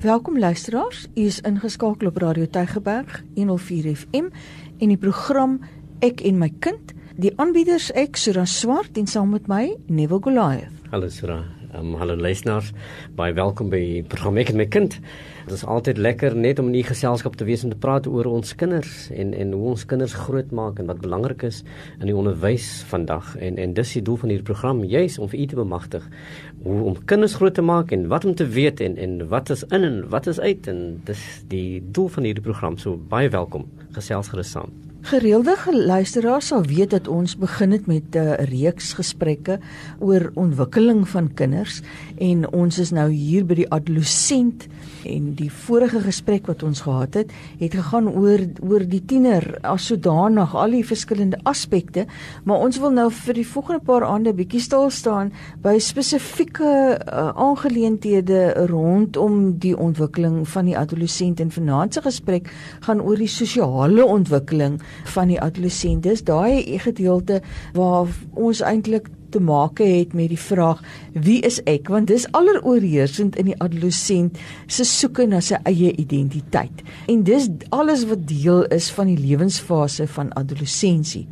Welkom luisteraars. U is ingeskakel op Radio Tygerberg 104 FM en die program Ek en my kind. Die aanbieders ek Sura Swart en saam met my Neville Goliath. Hallo Sura. Um, hallo luisteraars. Baie welkom by die program Ek en my kind. Dit is altyd lekker net om in die geselskap te wees om te praat oor ons kinders en en hoe ons kinders grootmaak en wat belangrik is in die onderwys vandag en en dis die doel van hierdie program juis om vir u te bemagtig hoe om kinders groot te maak en wat om te weet en en wat is in en wat is uit en dis die doel van hierdie program. So baie welkom. Gesels gerus saam. Gereelde luisteraars sal weet dat ons begin het met 'n uh, reeks gesprekke oor ontwikkeling van kinders en ons is nou hier by die adolessent en die vorige gesprek wat ons gehad het, het gegaan oor oor die tiener as sodanig al die verskillende aspekte, maar ons wil nou vir die volgende paar aande bietjie stil staan by spesifieke uh, aangeleenthede rondom die ontwikkeling van die adolessent en vanaand se gesprek gaan oor die sosiale ontwikkeling van die adolessentes, daai gedeelte waar ons eintlik te maak het met die vraag wie is ek? Want dis alleroorheersend in die adolessent se soeke na sy eie identiteit. En dis alles wat deel is van die lewensfase van adolessensie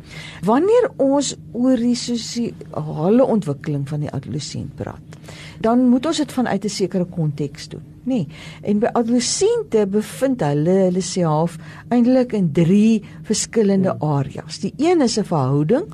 wanneer ons oor die sosiale ontwikkeling van die adolessent praat dan moet ons dit vanuit 'n sekere konteks doen nê? Nee. en by adolessente bevind hulle hulle self eintlik in drie verskillende areas. Die een is 'n verhouding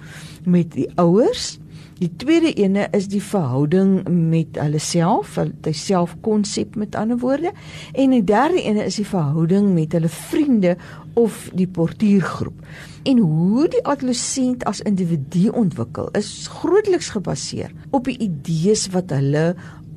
met die ouers Die tweede ene is die verhouding met hulle self, hulle selfkonsep met ander woorde, en die derde ene is die verhouding met hulle vriende of die portuïergroep. En hoe die adolessent as individu ontwikkel, is grootliks gebaseer op die idees wat hulle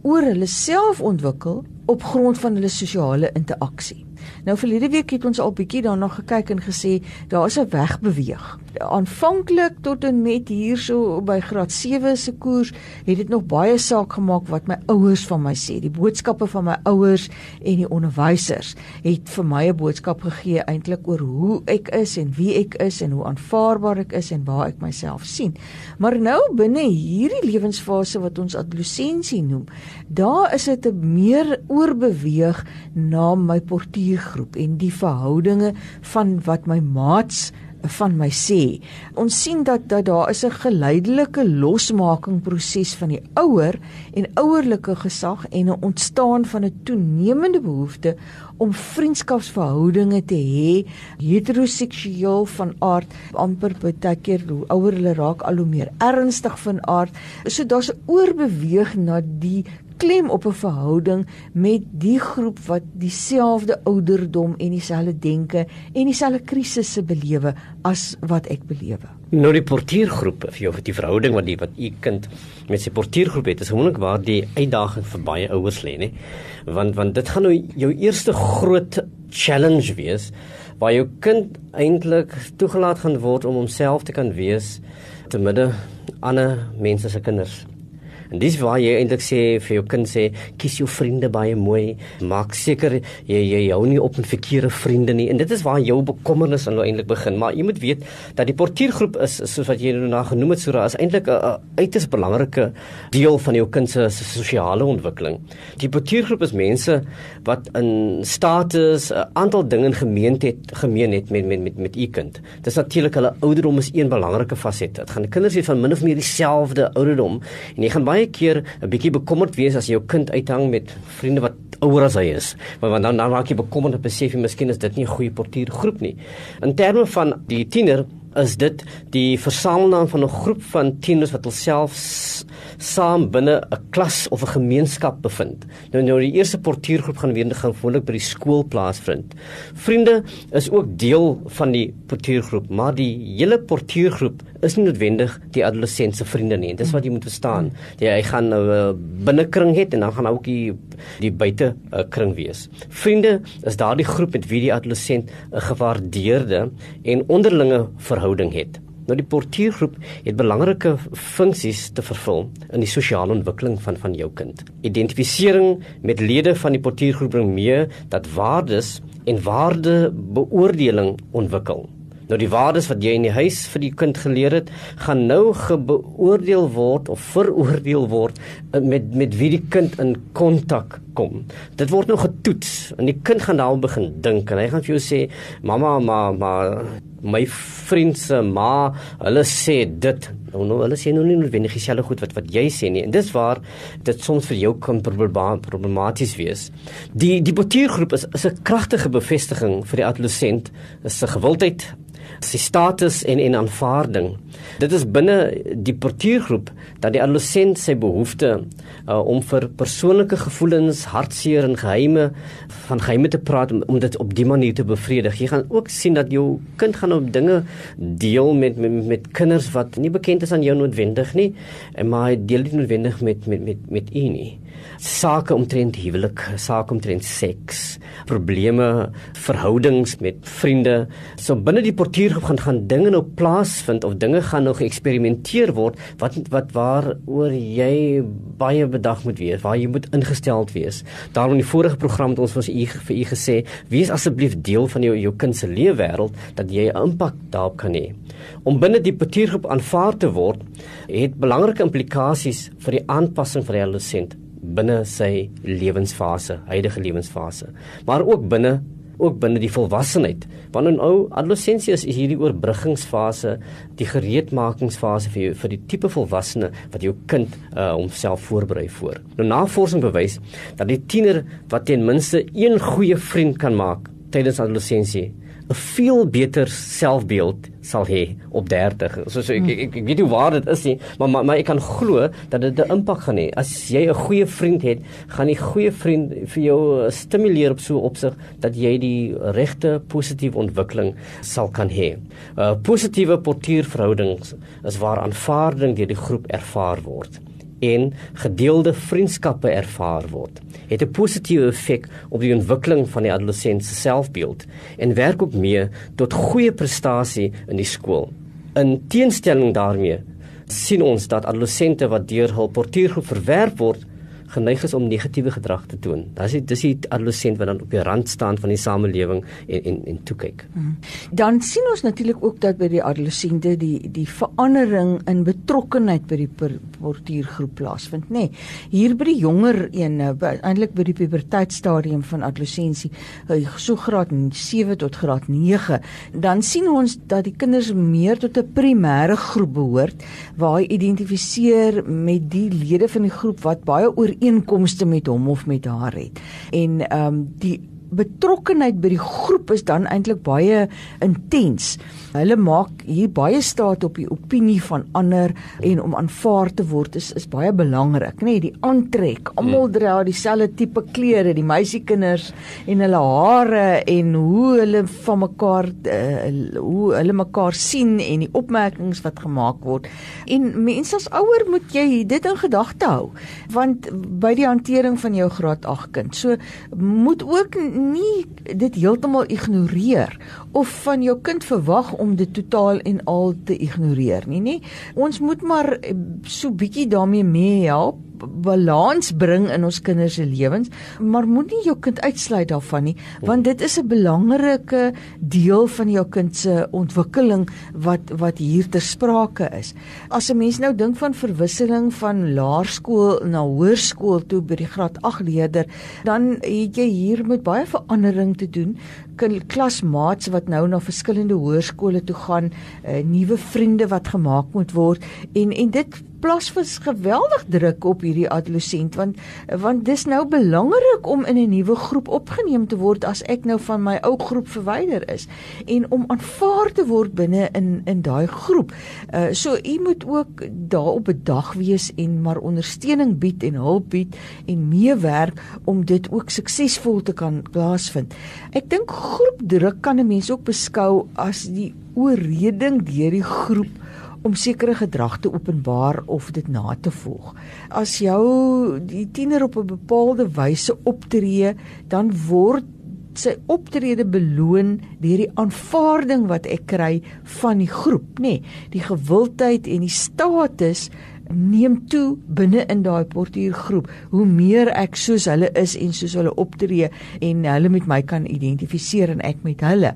oor hulle self ontwikkel op grond van hulle sosiale interaksie. Nou verlede week het ons al bietjie daarna gekyk en gesê daar is 'n weg beweeg. Aanvanklik tot en met hierso by graad 7 se koers het dit nog baie saak gemaak wat my ouers van my sê. Die boodskappe van my ouers en die onderwysers het vir my 'n boodskap gegee eintlik oor hoe ek is en wie ek is en hoe aanvaarbaar ek is en waar ek myself sien. Maar nou binne hierdie lewensfase wat ons adolessensie noem, daar is dit 'n meer oorbeweeg na my portuur groep en die verhoudinge van wat my maats van my sê. Ons sien dat dat daar is 'n geleidelike losmaking proses van die ouer en ouerlike gesag en 'n ontstaan van 'n toenemende behoefte om vriendskapsverhoudinge te hê, heteroseksueel van aard, amper baie keer hoe ouer hulle raak al hoe meer ernstig van aard. So daar's 'n oorbeweeg na die klem op 'n verhouding met die groep wat dieselfde ouderdom en dieselfde denke en dieselfde krisisse belewe as wat ek belewe. Nou die portiergroep vir jou die verhouding wat die wat u kind met sy portiergroep het, is gewoonlik waar die uitdaging vir baie ouers lê, nê? Want want dit gaan nou jou eerste groot challenge wees waar jou kind eintlik toegelaat gaan word om homself te kan wees te midde ander mense se kinders. En dis waar jy eintlik sê vir jou kind sê kies jou vriende baie mooi, maak seker jy jy hou nie op met verkeerde vriende nie. En dit is waar jou bekommernis nou eintlik begin. Maar jy moet weet dat die portiergroep is soos wat jy nou na genoem het Sura is eintlik 'n uiters belangrike deel van jou kind se sosiale ontwikkeling. Die portiergroep is mense wat in status 'n aantal dinge gemeen het gemeen het met met met met u kind. Dis natuurlik hulle ouderdom is een belangrike faset. Dit gaan kinders hê van min of meer dieselfde ouderdom en jy gaan baie keer 'n bietjie bekommerd wees as jou kind uithang met vriende wat ouer as hy is. Maar want dan dan raak jy bekommerd en besef jy miskien is dit nie 'n goeie portuïergroep nie. In terme van die tiener is dit die versamelnaam van 'n groep van tieners wat hulself saam binne 'n klas of 'n gemeenskap bevind. Nou nou die eerste portuïergroep gaan weer gewoonlik by die skool plaasvind. Vriende is ook deel van die portuïergroep, maar die hele portuïergroep is nie noodwendig die adolessense vriende nie. Dis wat jy moet verstaan. Jy hy gaan nou 'n uh, binnekring hê en dan gaan ook die die buite uh, kring wees. Vriende is daardie groep met wie die adolessent 'n gewaardeerde en onderlinge verhouding het. Nou die portuïergroep het belangrike funksies te vervul in die sosiale ontwikkeling van van jou kind. Identifisering met lede van die portuïergroep bring mee dat waardes en waardebeoordeling ontwikkel. Nou die waardes wat jy in die huis vir die kind geleer het, gaan nou gebeoordeel word of veroordeel word eh, met met wie die kind in kontak kom. Dit word nou getoets en die kind gaan daaroor begin dink en hy gaan vir jou sê, "Mamma, ma, ma, my vriend se ma, hulle sê dit Nou nou hulle sê nou nie noodwendig dieselfde goed wat wat jy sê nie. En dis waar dit soms vir jou kan problematies wees. Die die portiergroep is is 'n kragtige bevestiging vir die adolescent, is 'n gewildheid sy status en en aanvaarding. Dit is binne die portuïergroep dat die adolescent sy behoefte uh, om vir persoonlike gevoelens, hartseer en geheime van geheime te praat om, om dit op die manier te bevredig. Jy gaan ook sien dat jou kind gaan op dinge deel met met, met kinders wat nie bekend is aan jou noodwendig nie, maar hy deel dit noodwendig met met met met u nie sake omtrent huwelik, sake omtrent seks, probleme, verhoudings met vriende. So binne die portuïergroep gaan gaan dinge nou plaasvind of dinge gaan nou geëksperimenteer word wat wat waaroor jy baie bedag moet wees, waar jy moet ingesteld wees. Daarom in die vorige program het ons vir u vir u gesê, wees asseblief deel van jou jou kind se leefwêreld dat jy 'n impak daarop kan hê. Om binne die portuïergroep aanvaar te word, het belangrike implikasies vir die aanpassing van die adolescent binne sy lewensfase, huidige lewensfase, maar ook binne ook binne die volwassenheid. Wanneer nou adolessensie is, is hierdie oorbruggingsfase, die gereedmakingsfase vir jou, vir die tipe volwassene wat jou kind uh, homself voorberei voor. Nou navorsing bewys dat die tiener wat ten minste een goeie vriend kan maak tydens adolessensie 'n veel beter selfbeeld sal hê op 30. So so ek ek, ek, ek weet nie waar dit is nie, maar maar, maar ek kan glo dat dit 'n impak gaan hê. As jy 'n goeie vriend het, gaan die goeie vriend vir jou stimuleer op so opsig dat jy die regte positiewe ontwikkeling sal kan hê. 'n uh, Positiewe portuïerverhoudings is waar aanvaarding deur die groep ervaar word en gedeelde vriendskappe ervaar word het 'n positiewe effek op die ontwikkeling van die adolescent se selfbeeld en werk ook mee tot goeie prestasie in die skool. In teenstelling daarmee sien ons dat adolessente wat deur hul portuïergroep verwerp word, geneig is om negatiewe gedrag te toon. Dis die dis die adolescent wat dan op die rand staan van die samelewing en en en toe kyk. Hmm. Dan sien ons natuurlik ook dat by die adolessente die die verandering in betrokkenheid by die portuïergroep plaasvind, nê. Nee, hier by die jonger een eintlik by die puberteitstadium van adolessensie, so graad 7 tot graad 9, dan sien ons dat die kinders meer tot 'n primêre groep behoort waar hy identifiseer met die lede van die groep wat baie oor ooreenkomste met hom of met haar het. En ehm um, die betrokkenheid by die groep is dan eintlik baie intens. Hulle maak hier baie staat op die opinie van ander en om aanvaar te word is is baie belangrik, nê, nee, die aantrek. Almal hmm. dra dieselfde tipe klere, die meisiekinders en hulle hare en hoe hulle van mekaar uh, hoe hulle mekaar sien en die opmerkings wat gemaak word. En mense as ouer moet jy dit in gedagte hou, want by die hantering van jou graad 8 kind. So moet ook nie dit heeltemal ignoreer of van jou kind verwag om dit totaal en al te ignoreer nie, nê? Ons moet maar so bietjie daarmee mee help balans bring in ons kinders se lewens, maar moenie jou kind uitsluit daarvan nie, want dit is 'n belangrike deel van jou kind se ontwikkeling wat wat hier ter sprake is. As 'n mens nou dink van verwisseling van laerskool na hoërskool toe by die graad 8 leerder, dan het jy hier met baie verandering te doen. Klasmaats wat nou na verskillende hoërskole toe gaan, uh, nuwe vriende wat gemaak moet word en en dit plaas vir geweldig druk op hierdie adolescent want want dis nou belangrik om in 'n nuwe groep opgeneem te word as ek nou van my ou groep verwyder is en om aanvaar te word binne in in daai groep. Uh so u moet ook daarop bedag wees en maar ondersteuning bied en hulp bied en meewerk om dit ook suksesvol te kan plaasvind. Ek dink groepdruk kan 'n mens ook beskou as die oorreding deur die groep om sekere gedrag te openbaar of dit na te volg. As jou die tiener op 'n bepaalde wyse optree, dan word sy optrede beloon deur die aanvaarding wat ek kry van die groep, nê. Nee, die gewildheid en die status neem toe binne in daai portuïergroep. Hoe meer ek soos hulle is en soos hulle optree en hulle met my kan identifiseer en ek met hulle.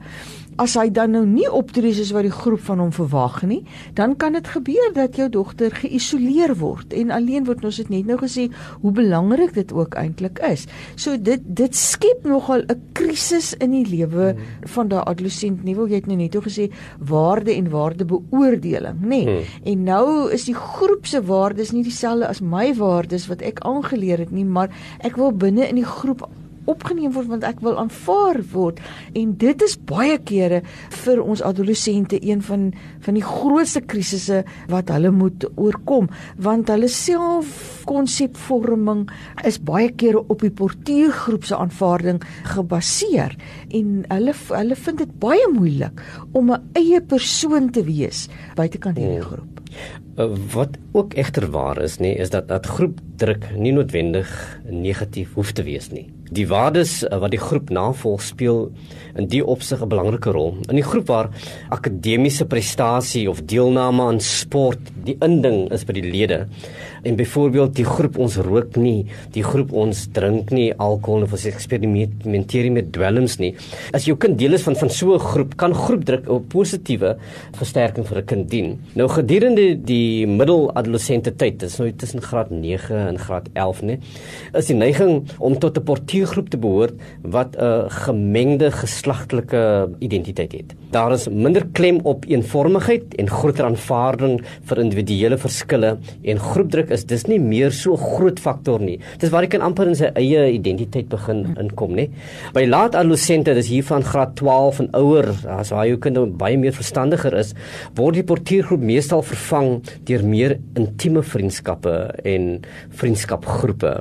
As hy dan nou nie optree soos wat die groep van hom verwag nie, dan kan dit gebeur dat jou dogter geïsoleer word en alleen word. Ons het net nou gesê hoe belangrik dit ook eintlik is. So dit dit skep nogal 'n krisis in die lewe van daai adolescent. Nie wil jy het nou net gesê waarde en waardebeoordeling, nê? Nee. Hmm. En nou is die groep se waardes nie dieselfde as my waardes wat ek aangeleer het nie, maar ek wil binne in die groep opgeneem word want ek wil aanvaar word. En dit is baie kere vir ons adolessente een van van die grootste krisisse wat hulle moet oorkom. Want hulle self konsepvorming is baie kere op die portuïergroep se aanvaarding gebaseer. En hulle hulle vind dit baie moeilik om 'n eie persoon te wees buitekant hierdie groep Eh, wat ook egter waar is nê is dat dat groepdruk nie noodwendig negatief hoef te wees nie. Die waardes eh, wat die groep navolg speel in die opsig 'n belangrike rol. In die groep waar akademiese prestasie of deelname aan sport die inding is by die lede en byvoorbeeld die groep ons rook nie, die groep ons drink nie alkohol of ons eksperimenteer met dwelms nie. As jou kind deel is van van so 'n groep, kan groepdruk 'n positiewe versterking vir 'n kind dien. Nou gedurende die middeladolessente tyd, dis nou tussen graad 9 en graad 11 nê, is die neiging om tot 'n portuïergroep te behoort wat 'n gemengde geslagtelike identiteit het. Daar is minder klem op eenvormigheid en groter aanvaarding vir individuele verskille en groepdruk is dis nie meer so groot faktor nie. Dis waar hy kan amper in sy eie identiteit begin inkom, nê. By laat adolessente, dis hier van graad 12 en ouer, as waar jou kind nou baie meer verstandiger is, word die portuïergroep meestal vervang deur meer intieme vriendskappe en vriendskapgroepe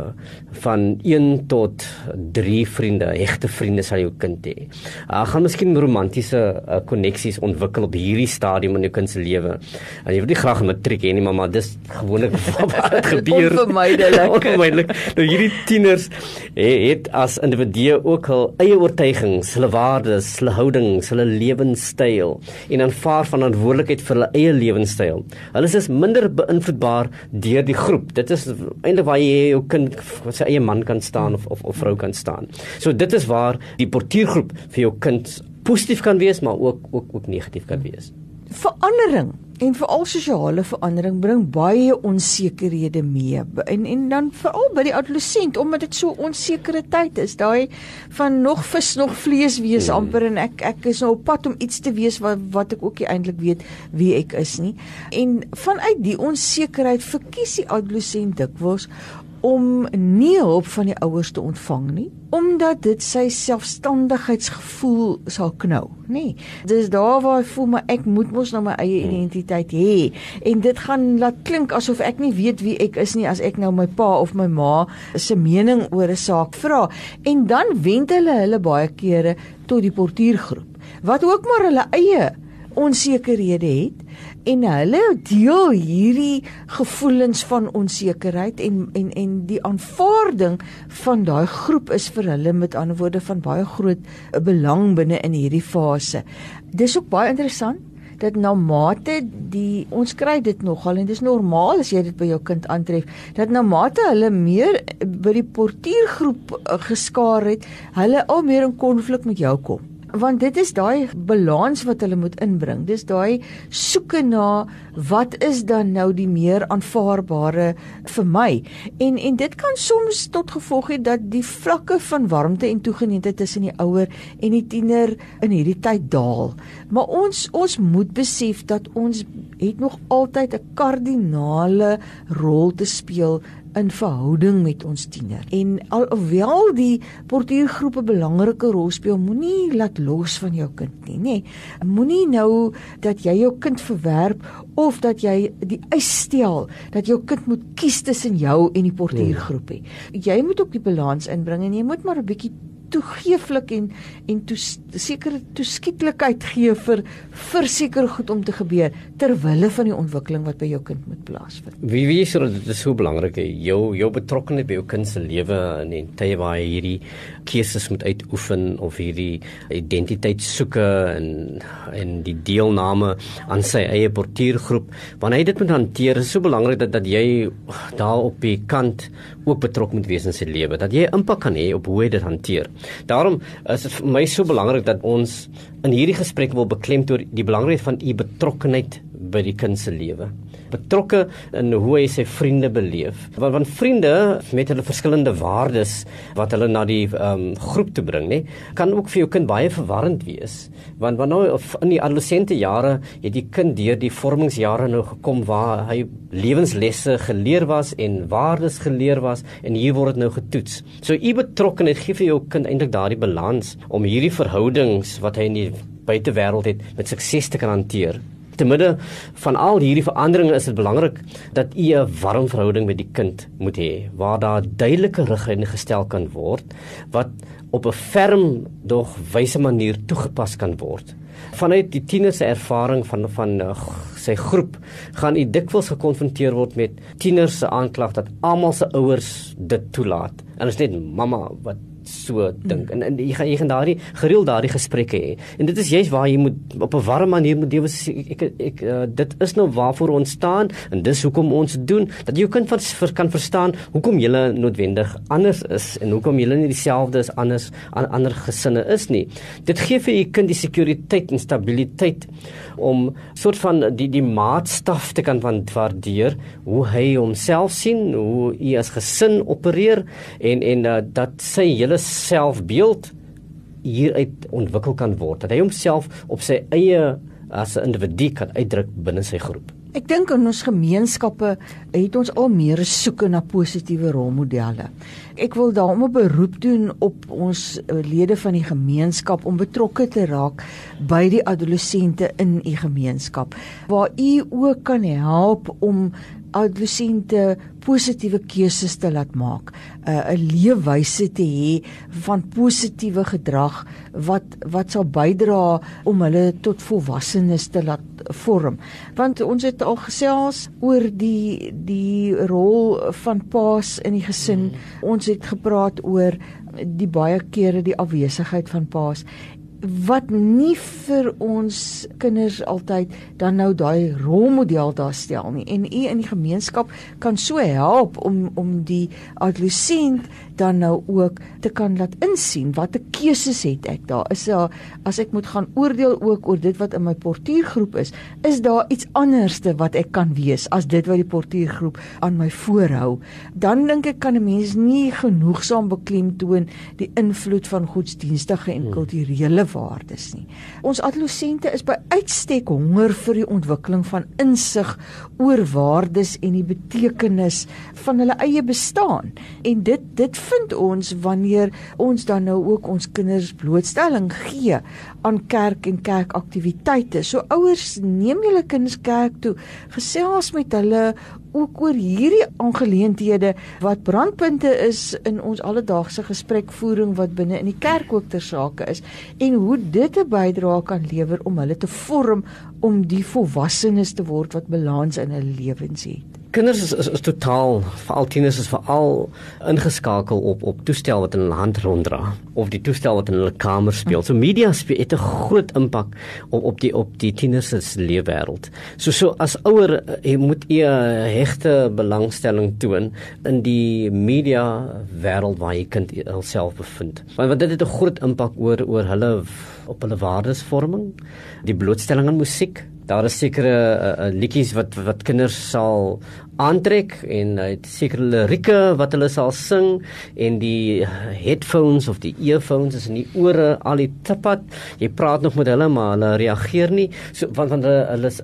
van 1 tot 3 vriende, egte vriende sal jou kind hê. Ag gaan miskien romantiese uh, ontwikkel op hierdie stadium in jou kind se lewe. En jy wil nie graag matriek hê nie, maar, maar dis gewoonlik wat gebeur onvermydelik. onvermydelik. Nou hierdie tieners het as individue ook hul eie oortuigings, hulle waardes, hulle houdings, hulle lewenstyl en aanvaar van verantwoordelikheid vir hulle eie lewenstyl. Hulle is minder beïnvloedbaar deur die groep. Dit is eintlik waar jy jou kind sy eie man kan staan of of, of vrou kan staan. So dit is waar die portuïergroep vir jou kind positief kan wees, maar ook ook ook negatief kan wees. Verandering en veral sosiale verandering bring baie onsekerhede mee en en dan veral by die adolessent omdat dit so onsekere tyd is daai van nog vis nog vlees wees hmm. amper en ek ek is nou op pad om iets te wees wat wat ek ook nie eintlik weet wie ek is nie en vanuit die onsekerheid verkies die adolessent dikwels om nie hulp van die ouers te ontvang nie omdat dit sy selfstandigheidsgevoel sal knou nê. Dis daar waar hy voel maar ek moet mos nou my eie hmm. identiteit hê. En dit gaan laat klink asof ek nie weet wie ek is nie as ek nou my pa of my ma se mening oor 'n saak vra. En dan wend hulle hulle baie kere tot die portuïergroep wat ook maar hulle eie onsekerhede het en hulle deel hierdie gevoelens van onsekerheid en en en die aanvaarding van daai groep is vir hulle met ander woorde van baie groot belang binne in hierdie fase. Dis ook baie interessant dat na mate die ons kry dit nogal en dis normaal as jy dit by jou kind aantref dat na mate hulle meer by die portuïergroep geskaar het, hulle al meer in konflik met jou kom want dit is daai balans wat hulle moet inbring. Dis daai soeke na wat is dan nou die meer aanvaarbare vir my. En en dit kan soms tot gevolg hê dat die vlakke van warmte en toegeneentheid tussen die ouer en die tiener in hierdie tyd daal. Maar ons ons moet besef dat ons het nog altyd 'n kardinale rol te speel in verhouding met ons tiener. En alhoewel die portuïergroepe belangrike rol speel, moenie laat los van jou kind nie, nê. Moenie nou dat jy jou kind verwerp of dat jy die eis stel dat jou kind moet kies tussen jou en die portuïergroep nie. Jy moet ook die balans inbring en jy moet maar 'n bietjie toegeeflik en en toe sekere toeskietlikheid gee vir vir seker goed om te gebeur ter wille van die ontwikkeling wat by jou kind moet plaasvind. Wie wie is dit is so belangrik jou jou betrokkenheid by jou kind se lewe en en tye waar hy hierdie keuses moet uitoefen of hierdie identiteit soeke en en die deelname aan sy eie portuïergroep wanneer hy dit moet hanteer is so belangrik dat dat jy daar op die kant ook betrokke moet wees in sy lewe dat jy impak kan hê op hoe hy dit hanteer Daarom is dit vir my so belangrik dat ons in hierdie gesprek wil beklemtoon die belangrikheid van u betrokkenheid by die kind se lewe betrokke in hoe hy sy vriende beleef. Want want vriende met hulle verskillende waardes wat hulle na die um, groep toe bring, nê, kan ook vir jou kind baie verwarrend wees. Want want nou in die adolessente jare het die kind deur die vormingsjare nou gekom waar hy lewenslesse geleer was en waardes geleer was en hier word dit nou getoets. So u betrokkenheid gee vir jou kind eintlik daardie balans om hierdie verhoudings wat hy in die buitewêreld het met sukses te kan hanteer te midde van al hierdie veranderinge is dit belangrik dat u 'n warm verhouding met die kind moet hê waar daar duidelike riglyne gestel kan word wat op 'n ferm dog wyse manier toegepas kan word. Vanuit die tiener se ervaring van van uh, sy groep gaan u dikwels gekonfronteer word met tieners se aanklag dat almal se ouers dit toelaat. En dit is net mamma wat so dink. En, en jy gaan jy gaan daardie gereeld daardie gesprekke hê. En dit is juist waar jy moet op 'n warm manier moet lewe. Ek ek, ek uh, dit is nou waarvoor ons staan en dis hoekom ons doen dat jy kind van ver, kan verstaan hoekom jy noodwendig anders is en hoekom jy nie dieselfde as anders an, ander gesinne is nie. Dit gee vir jy kind die sekuriteit en stabiliteit om soort van die die maatstaf te kan waardeer hoe hy homself sien, hoe hy as gesin opereer en en uh, dat sy hele selfbeeld hieruit ontwikkel kan word dat hy homself op sy eie as 'n individu kan uitdruk binne sy groep. Ek dink in ons gemeenskappe het ons al meer soeke na positiewe rolmodelle. Ek wil daarom 'n beroep doen op ons lede van die gemeenskap om betrokke te raak by die adolessente in u gemeenskap waar u ook kan help om adolessente positiewe keuses te laat maak, uh, 'n leefwyse te hê van positiewe gedrag wat wat sal bydra om hulle tot volwassenes te laat vorm. Want ons het al gesels oor die die rol van paas in die gesin. Mm. Ons het gepraat oor die baie kere die afwesigheid van paas wat nie vir ons kinders altyd dan nou daai rolmodel daar stel nie. En u in die gemeenskap kan so help om om die adolescent dan nou ook te kan laat insien watter keuses het ek daar. Is daar as ek moet gaan oordeel ook oor dit wat in my portuïergroep is is daar iets anderste wat ek kan wees as dit wat die portuïergroep aan my voorhou? Dan dink ek kan 'n mens nie genoegsaam beklemtoon die invloed van godsdienstige en hmm. kulturele waardes nie. Ons adolessente is by uitstek honger vir die ontwikkeling van insig oor waardes en die betekenis van hulle eie bestaan. En dit dit vind ons wanneer ons dan nou ook ons kinders blootstelling gee aan kerk en kerkaktiwiteite. So ouers, neem julle kinders kerk toe, gesels met hulle ook oor hierdie aangeleenthede wat brandpunte is in ons alledaagse gesprekvoering wat binne in die kerk ook ter sake is en hoe dit 'n bydrae kan lewer om hulle te vorm om die volwassenes te word wat balans in hulle lewens het kinders is, is, is totaal veral tieners is veral ingeskakel op op toestel wat in hulle hand ronddra of die toestel wat in hulle kamer speel. So media speel het 'n groot impak op op die op die tieners se leefwêreld. So so as ouer jy moet jy 'n hegte belangstelling toon in die media wêreld waar jy kind homself bevind. Want, want dit het 'n groot impak oor oor hulle op hulle waardesvorming, die blootstelling aan musiek daar is sekere uh, liedjies wat wat kinders sal aantrek en uh, sekere lirieke wat hulle sal sing en die headphones of die earphones is in die ore al die tipat jy praat nog met hulle maar hulle reageer nie. So want want hulle, hulle is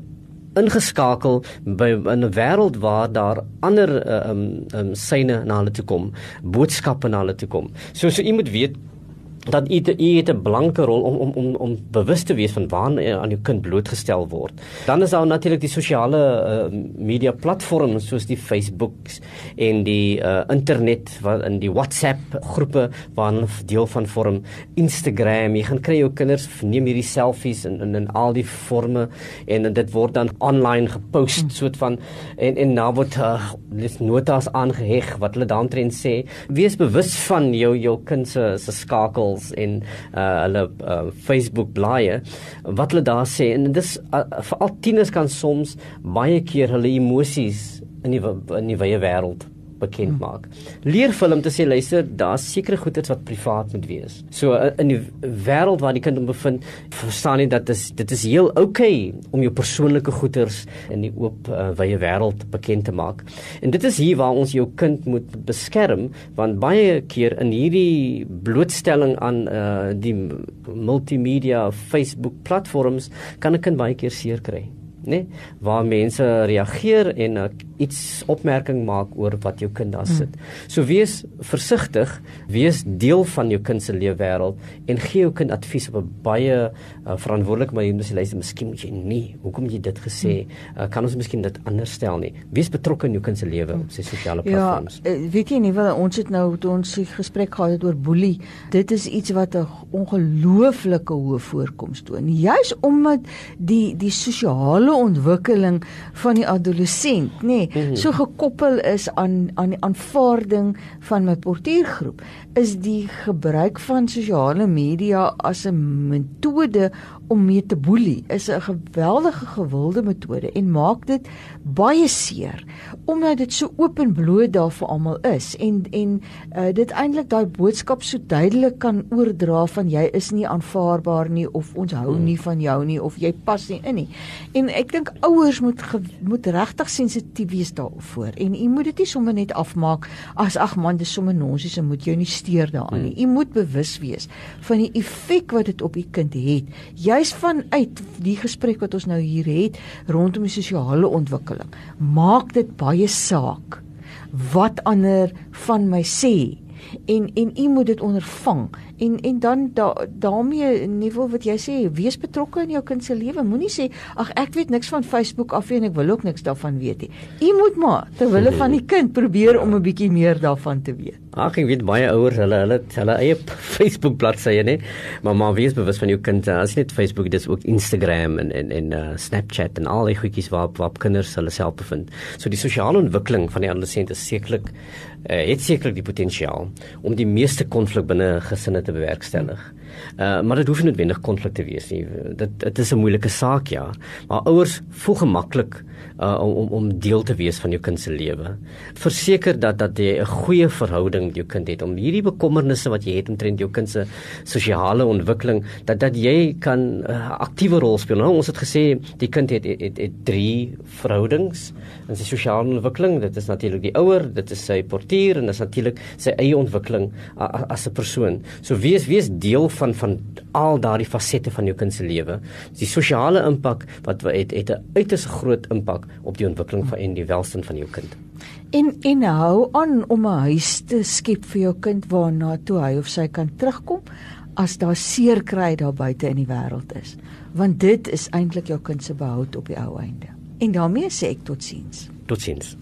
ingeskakel by in 'n wêreld waar daar ander uh, um um syne na hulle toe kom boodskappe na hulle toe kom. So so jy moet weet dat u u het 'n blanke rol om om om om bewus te wees van waar aan jou kind blootgestel word. Dan is daar natuurlik die sosiale uh, media platforms soos die Facebooks en die uh, internet wat in die WhatsApp groepe waarna deel van vorm Instagram. Jy gaan kry jou kinders neem hierdie selfies in in, in al die forme en, en dit word dan online gepost hmm. soort van en en nou word uh, notas aangeheg wat hulle daarin sê. Wees bewus van jou jou kind se se skakel artikels en uh hulle uh, Facebook blaaie wat hulle daar sê en dis uh, veral tieners kan soms baie keer hulle emosies in die in die wye wêreld bekend hmm. maak. Leer vir hom te sê luister, daar's sekere goeders wat privaat moet wees. So uh, in die wêreld waar die kind hom bevind, verstaan jy dat dit is dit is heel oukei okay om jou persoonlike goeders in die oop uh, wye wêreld bekend te maak. En dit is hier waar ons jou kind moet beskerm want baie keer in hierdie blootstelling aan uh, die multimedia Facebook platforms kan 'n kind baie keer seer kry nê nee, waar mense reageer en uh, iets opmerking maak oor wat jou kind daar sit. Hmm. So wees versigtig, wees deel van jou kind se leefwêreld en gee jou kind advies op 'n baie uh, verantwoordelike manier. Jy luister, miskien moet jy nie. Hoekom het jy dit gesê? Hmm. Uh, kan ons miskien dit anders stel nie? Wees betrokke in jou kind se lewe op sy sosiale ja, platforms. Ja, weet jy nie wel ons het nou toe ons gesprek gehad het oor boelie. Dit is iets wat 'n ongelooflike hoë voorkoms toon. Juis omdat die die sosiale ontwikkeling van die adolessent, nê, nee, mm -hmm. so gekoppel is aan aan die aanvaarding van my portuïergroep, is die gebruik van sosiale media as 'n metode om mee te boelie is 'n geweldige gewilde metode en maak dit baie seer omdat dit so openbloot daar vir almal is en en uh, dit eintlik daai boodskap so duidelik kan oordra van jy is nie aanvaarbaar nie of ons hou hmm. nie van jou nie of jy pas nie in nie. En ek dink ouers moet moet regtig sensitief wees daarvoor en u moet dit nie sommer net afmaak as ag man dis sommer nonsies en moet jou nie steur daaraan nie. Hmm. U moet bewus wees van die effek wat dit op u kind het. Jy juis vanuit die gesprek wat ons nou hier het rondom die sosiale ontwikkeling, maak dit baie saak wat ander van my sê en en u moet dit ondervang. En en dan da, daarmee niveau wat jy sê wees betrokke in jou kind se lewe. Moenie sê ag ek weet niks van Facebook af en ek wil ook niks daarvan weet nie. U moet maar ter wille van die kind probeer om 'n bietjie meer daarvan te weet. Ag ek weet baie ouers hulle hulle hulle eie Facebook bladsye nê maar maar wees bewus van jou kind as net Facebook dis ook Instagram en en en uh, Snapchat en al die goedjies waar waar kinders hulle self bevind. So die sosiale ontwikkeling van die adolessent is sekerlik uh, het sekerlik die potensiaal om die meeste konflik binne gesinne te bewerkstellig. Uh maar dit hoef nie noodwendig konflik te wees nie. Dit dit is 'n moeilike saak ja, maar ouers voel gemaklik uh om om deel te wees van jou kind se lewe. Verseker dat dat jy 'n goeie verhouding met jou kind het om hierdie bekommernisse wat jy het omtrent jou kind se sosiale ontwikkeling dat dat jy kan 'n uh, aktiewe rol speel. Nou ons het gesê die kind het het, het, het drie verhoudings in sy sosiale ontwikkeling. Dit is natuurlik die ouer, dit is sy portier en dit is natuurlik sy eie ontwikkeling as 'n persoon. So wees wees deel van van al daardie fasette van jou kind se lewe. Die sosiale impak wat het het 'n uiters groot impak op die ontwikkeling van en die welstand van jou kind. En en hou aan om 'n huis te skep vir jou kind waarna toe hy of sy kan terugkom as daar seer kry daar buite in die wêreld is. Want dit is eintlik jou kind se behoud op die ou einde. En daarmee sê ek totsiens. Totsiens.